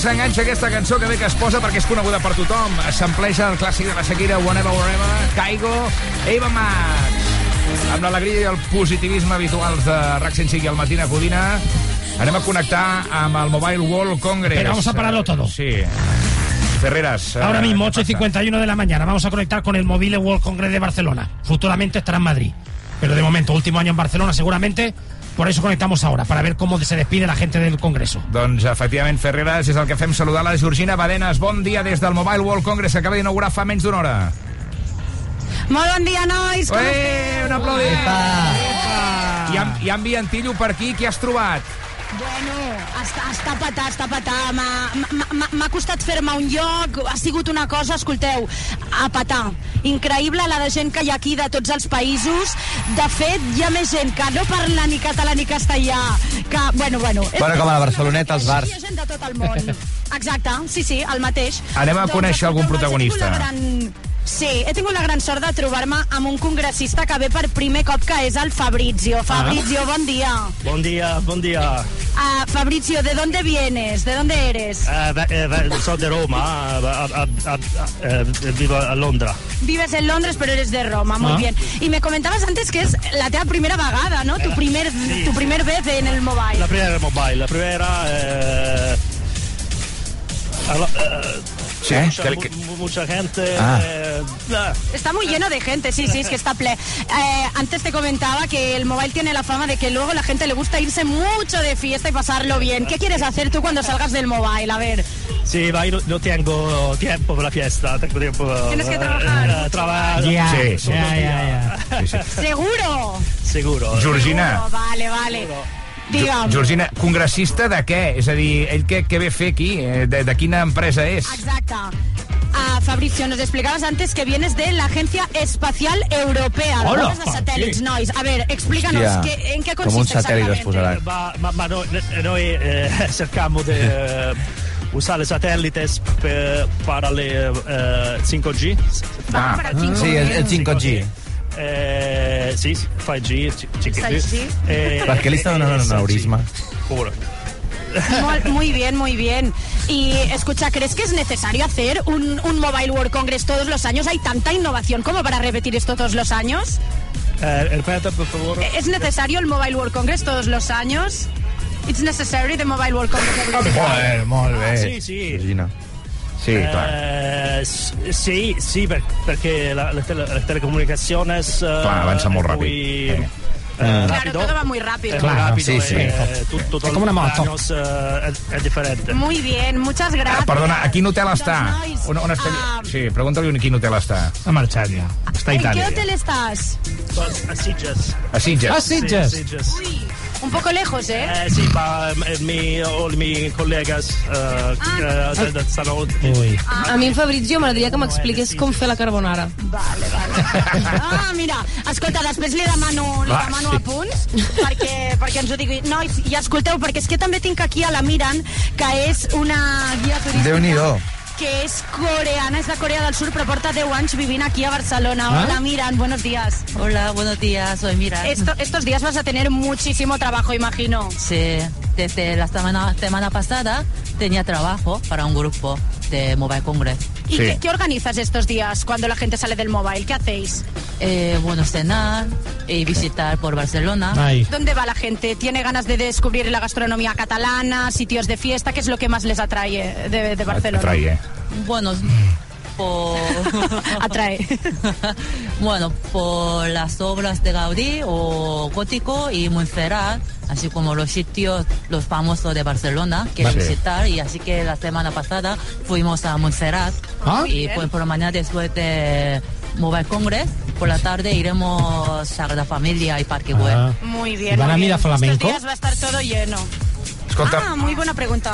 s'enganxa aquesta cançó que bé que es posa perquè és coneguda per tothom. S'ampleja el clàssic de la Shakira, Whenever, Wherever, Caigo, Eva Max. Amb l'alegria i el positivisme habituals de RAC 105 i el Matina Codina, anem a connectar amb el Mobile World Congress. Pero vamos a pararlo todo. Sí. Ferreras. eh, Ahora mismo, ¿qué 8 y pasa? 51 de la mañana, vamos a conectar con el Mobile World Congress de Barcelona. Futuramente estará en Madrid. Pero de momento, último año en Barcelona, seguramente. Por eso conectamos ahora, para ver cómo se despide la gente del Congreso. Doncs, efectivament, Ferreras, és el que fem saludar la Georgina Badenes. Bon dia des del Mobile World Congress, que acaba d'inaugurar fa menys d'una hora. Molt bon dia, nois. Com Ué, un aplaudiment. Hi ha, hi ha per aquí, qui has trobat? Bueno, està, està petar, està petar. M'ha- costat fer-me un lloc, ha sigut una cosa, escolteu, a petar. Increïble la de gent que hi ha aquí de tots els països. De fet, hi ha més gent que no parla ni català ni castellà. Que, bueno, bueno. Bueno, com a la Barceloneta, als bars. Hi ha gent de tot el món. Exacte, sí, sí, el mateix. Anem a conèixer algun protagonista. Sí, he tingut la gran sort de trobar-me amb un congressista que ve per primer cop, que és el Fabrizio. Fabrizio, bon dia. Buen día, buen día. Ah, Fabrizio, ¿de dónde vienes? ¿De dónde eres? Eh, eh, ve- soy de Roma, eh, eh, vivo a Londra. Vives en Londres, pero eres de Roma, muy Ah. bien. Y me comentabas antes que es la teva primera vagada, ¿no? Tu primer, tu primer vez en el mobile. La primera mobile, la primera... Eh, eh, Sí, mucha, que- gente... Ah. eh, ah, Está muy lleno de gente, sí, sí, es que está ple. Eh, antes te comentaba que el mobile tiene la fama de que luego la gente le gusta irse mucho de fiesta y pasarlo bien. ¿Qué quieres hacer tú cuando salgas del mobile? A ver. sí, va, no, no tengo tiempo para la fiesta, tengo tiempo... Tienes que eh, trabajar. eh, trabajar. Ya, Sí. Sí, sí. ¿Seguro? Seguro. Georgina. Seguro, Vale, vale. Digue'm. Georgina, congressista de què? És a dir, ell què, què ve a fer aquí? Eh, De, de quina empresa és? Exacto. Ah, Fabricio, nos explicabas antes que vienes de la Agencia Espacial Europea, de Hola. de satélites, Sí. nois. A ver, explícanos, Hòstia, ¿qué- ¿en qué un consiste satèl·lit es exactamente? posarà. Ma, ma, ma noi, noi eh, cerchiamo di eh, usare satellite per, para le eh, 5G. Ah, para el 5G. Sí, el, el 5G. Eh, sì, 5G, 5G. 5G. Eh, Per què li està donant un eh, aneurisma? Puro. Muy, muy bien, muy bien. Y escucha, ¿crees que es necesario hacer un, un Mobile World Congress todos los años? ¿Hay tanta innovación como para repetir esto todos los años? Eh, por favor. ¿Es necesario el Mobile World Congress todos los años? It's necessary the Mobile World Congress every. Joder, molt bé. Ah, sí, sí. Georgina. Sí, clar. Eh, s- sì, sì, per- perché la, le, tele- le telecomunicazioni eh, Clar, avanza molt ràpid. muy, Eh. eh, Claro, todo va muy rápido. Es muy Claro, rápido, sí, sí. eh, tu- tutto È come una moto. años, eh, es, es diferente. Muy bien, muchas gracias. Perdona, a quin hotel està? Doncs, On, on està? ah, Sí, pregunta-li a quin hotel està. Ha marxat ja. Està a ¿En qué Itàlia. hotel estás? Pues, a Sitges. A Sitges. Ah, Sitges. Sí, Sitges. Un poco lejos, ¿eh? Eh, sì, ma eh, mi, o i miei colleghi eh, Ah. eh, eh, stanno... Uy. A mi en Fabrizio m'agradaria que m'expliqués com fer la carbonara. Vale, vale. Ah, mira, escolta, després li demano, li Va, demano sí. apunts perquè, perquè ens ho digui. Nois, i escolteu, perquè és que també tinc aquí a la Miran, que és una guia turística Déu-n'hi-do. Que és coreana, és de Corea del Sur, però porta 10 anys vivint aquí a Barcelona. Ah. Hola, Miran, buenos días. Hola, buenos días, soy Mira. Esto, estos días vas a tener muchísimo trabajo, imagino. Sí, desde la semana, semana pasada tenía trabajo para un grupo de Mobile Congress. ¿Y qué, qué organizas estos días cuando la gente sale del mobile? ¿Qué hacéis? Eh, bueno, cenar y visitar por Barcelona. ¿Dónde va la gente? ¿Tiene ganas de descubrir la gastronomía catalana, sitios de fiesta? ¿Qué es lo que más les atrae de, de Barcelona? Atrae. Bueno, por... Atrae. bueno, por las obras de Gaudí o Gótico y Montserrat, así como los sitios, los famosos de Barcelona que Vale. visitar. Y así que la semana pasada fuimos a Montserrat Ah. y pues por la mañana después de Mobile Congress, por la tarde iremos a Sagrada Familia y Parque Güell. Ah. Muy bien. ¿Y van a mirar flamenco? Estos días va a estar todo lleno. Escolta, Ah, muy buena pregunta.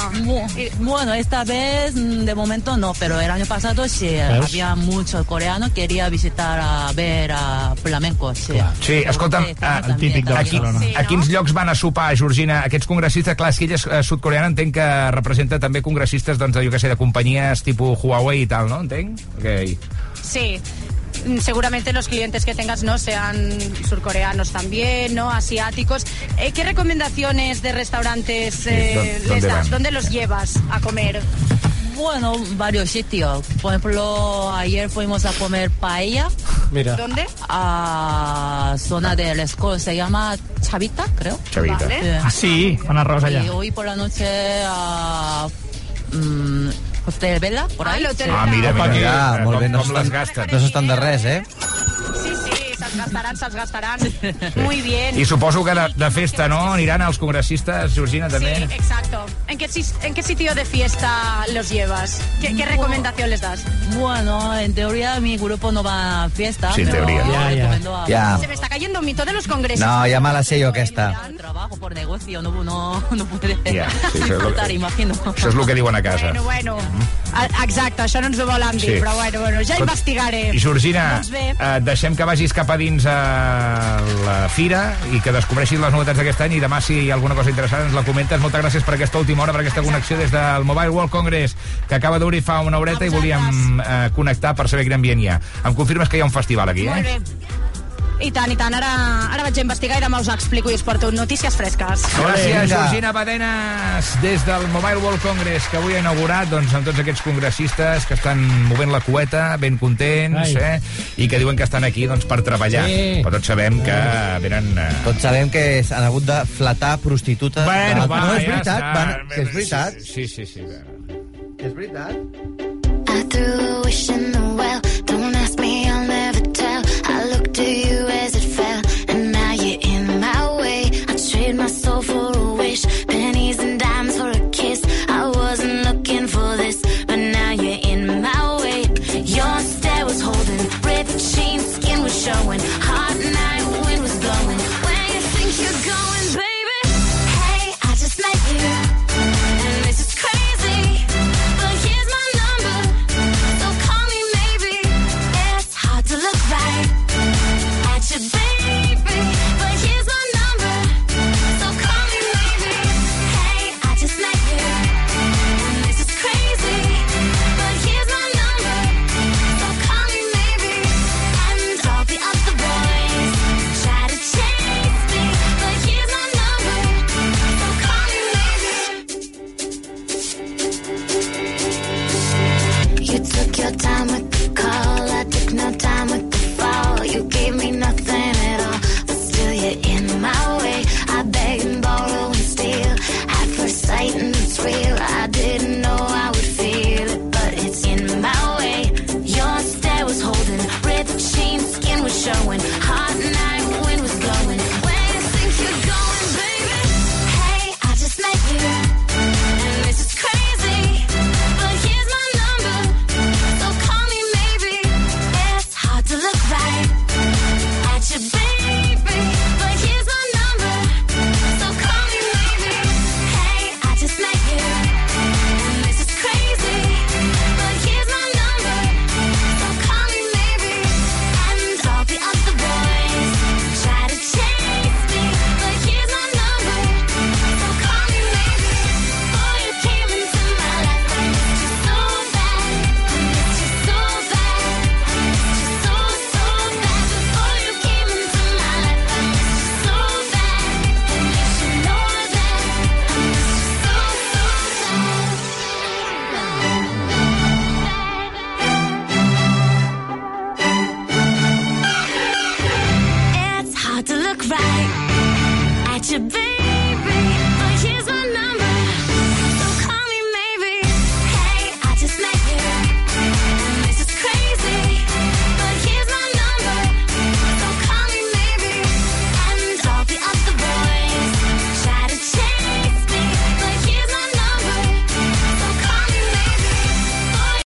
Bueno, esta vez mm, de momento no, pero el año pasado sí ¿Ves? había muchos coreanos quería visitar a ver a flamenco. Sí, Sí, escolta'm, Este a, típic de a, qui- Barcelona. a quins llocs van a sopar, Georgina, aquests congressistes? Clar, és que ella és eh, sud-coreana, entenc que representa també congressistes, doncs, de, jo que sé, de companyies tipus Huawei i tal, no? Entenc? Okay. Sí. Mm, Seguramente los clientes que tengas no sean surcoreanos también, ¿no? Asiáticos. Eh, ¿Qué recomendaciones de restaurantes eh, ¿dó- les das? van? ¿Dónde los llevas a comer? Bueno, varios sitios. Por ejemplo, ayer fuimos a comer paella. Mira. ¿Dónde? A zona del Escol, se llama Chavita, creo. Chavita. Vale. Ah, sí, fan arròs allà. Y hoy por la noche a mm, Hotel Vela, por ahí. Sí. Ah, mira, mira, Mira, mira, molt bé, no com, les s'estan gasten. no s'estan de res, eh? Sí, sí, se'ls gastaran, se'ls gastaran. Muy bien. I suposo que de, de festa, no? Aniran els congressistes, Georgina, també? Sí, exacto. ¿En qué, ¿En qué sitio de fiesta los llevas? ¿Qué, qué recomendación les das? Bueno, en teoría mi grupo no va a fiesta. Sí, en pero teoría. Ya, ya. a- Ya. Se me está cayendo un mito de los congresos. No, ja me la sé jo, aquesta. Trabajo por negocio, no, no, no puede Ja, sí, això que- imagino. Això és el que diuen a casa. Bueno, bueno. Ah, Exacte, això no ens ho volen dir, Sí. però bueno, bueno, ja investigaré. I Georgina, Doncs bé. eh, deixem que vagis cap a dins a la fira i que descobreixis les novetats d'aquest any i demà si hi ha alguna cosa interessant ens la comentes. Moltes gràcies per aquesta última hora, per aquesta connexió des del Mobile World Congress que acaba d'obrir fa una horeta i volíem eh, connectar per saber quin ambient hi ha. Em confirmes que hi ha un festival aquí, Molt eh? bé. I tant, i tant. Ara, ara vaig a investigar i demà us explico i us porto notícies fresques. Gràcies, Georgina Badenes, des del Mobile World Congress, que avui ha inaugurat doncs, amb tots aquests congressistes que estan movent la cueta, ben contents, Ai. eh? i que diuen que estan aquí doncs, per treballar. Sí. Però tots sabem que venen... Eh... Tots sabem que han hagut de flatar prostitutes. Bueno, va, no, és ja veritat, està. van, que és veritat. Sí, sí, sí. És veritat. I threw a wish in the well. Don't ask me. To you as